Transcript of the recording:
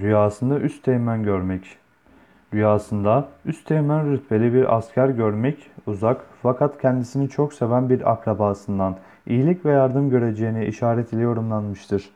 Rüyasında üsteğmen görmek. Rüyasında üsteğmen rütbeli bir asker görmek uzak fakat kendisini çok seven bir akrabasından iyilik ve yardım göreceğine işaret ile yorumlanmıştır.